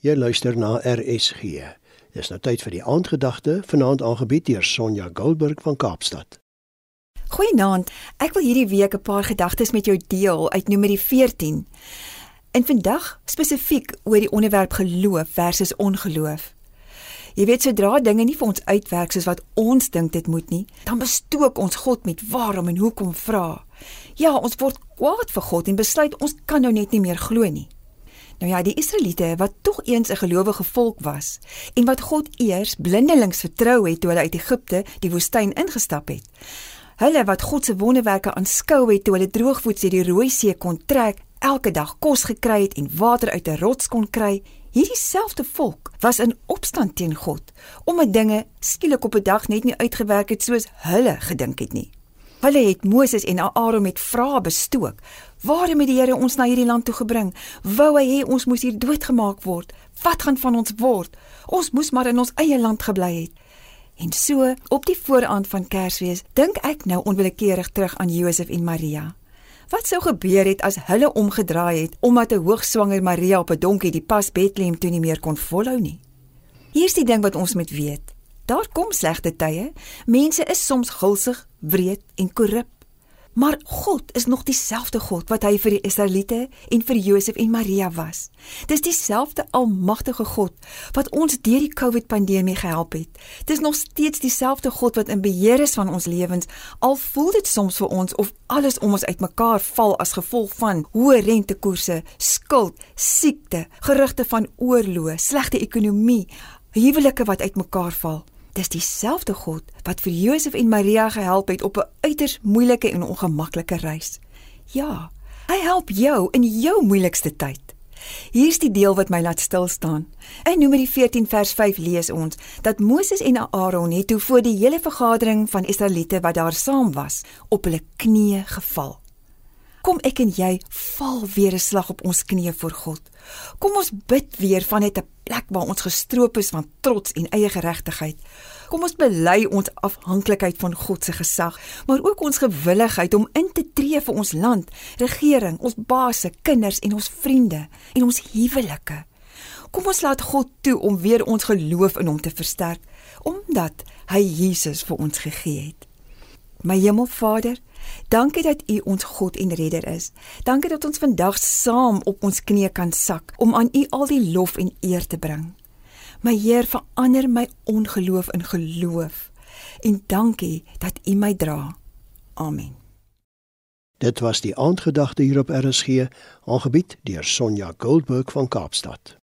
Jy luister na RSG. Dis nou tyd vir die aandgedagte, vanaand aangebied deur Sonja Goldberg van Kaapstad. Goeienaand. Ek wil hierdie week 'n paar gedagtes met jou deel uit Numeri 14. En vandag spesifiek oor die onderwerp geloof versus ongeloof. Jy weet sodra dinge nie vir ons uitwerk soos wat ons dink dit moet nie, dan bestook ons God met waarom en hoekom vra. Ja, ons word kwaad vir God en besluit ons kan nou net nie meer glo nie. Nou ja, die Israeliete wat tog eens 'n gelowige volk was en wat God eers blindelings vertrou het toe hulle uit Egipte die woestyn ingestap het. Hulle wat God se wonderwerke aanskou het toe hulle droogvoets deur die Rooi See kon trek, elke dag kos gekry het en water uit 'n rots kon kry, hierdie selfde volk was in opstand teen God omdat dinge skielik op 'n dag net nie uitgewerk het soos hulle gedink het nie. Hulle het Moses en Aaron met vrae bestook. Waarom het die Here ons na hierdie land toe gebring? Wou hy hê ons moes hier doodgemaak word? Wat gaan van ons word? Ons moes maar in ons eie land gebly het. En so, op die vooraand van Kersfees, dink ek nou onwillekeurig terug aan Josef en Maria. Wat sou gebeur het as hulle omgedraai het omdat 'n hoogswanger Maria op 'n donkie die pas Bethlehem toe nie meer kon volhou nie? Hier's die ding wat ons moet weet. Daar kom slegte tye. Mense is soms gulsig, wreed en korrup. Maar God is nog dieselfde God wat hy vir die Israeliete en vir Josef en Maria was. Dis dieselfde almagtige God wat ons deur die COVID-pandemie gehelp het. Dis nog steeds dieselfde God wat in beheer is van ons lewens. Al voel dit soms vir ons of alles om ons uitmekaar val as gevolg van hoë rentekoerse, skuld, siekte, gerugte van oorlog, slegte ekonomie, huwelike wat uitmekaar val. Dis dieselfde God wat vir Josef en Maria gehelp het op 'n uiters moeilike en ongemaklike reis. Ja, hy help jou in jou moeilikste tyd. Hier's die deel wat my laat stil staan. In Numeri 14 vers 5 lees ons dat Moses en Aaron het toe voor die hele vergadering van Israeliete wat daar saam was, op hulle knieë geval. Kom ek en jy val weer 'n slag op ons knieë voor God. Kom ons bid weer van net 'n plek waar ons gestroop is van trots en eie geregtigheid. Kom ons bely ons afhanklikheid van God se gesag, maar ook ons gewilligheid om in te tree vir ons land, regering, ons baase, kinders en ons vriende en ons huwelike. Kom ons laat God toe om weer ons geloof in hom te versterk omdat hy Jesus vir ons gegee het. My Hemelvader, Dankie dat U ons God en Redder is. Dankie dat ons vandag saam op ons knieë kan sak om aan U al die lof en eer te bring. My Heer, verander my ongeloof in geloof. En dankie dat U my dra. Amen. Dit was die aandgedagte hier op RSG, aangebied deur Sonja Goldberg van Kaapstad.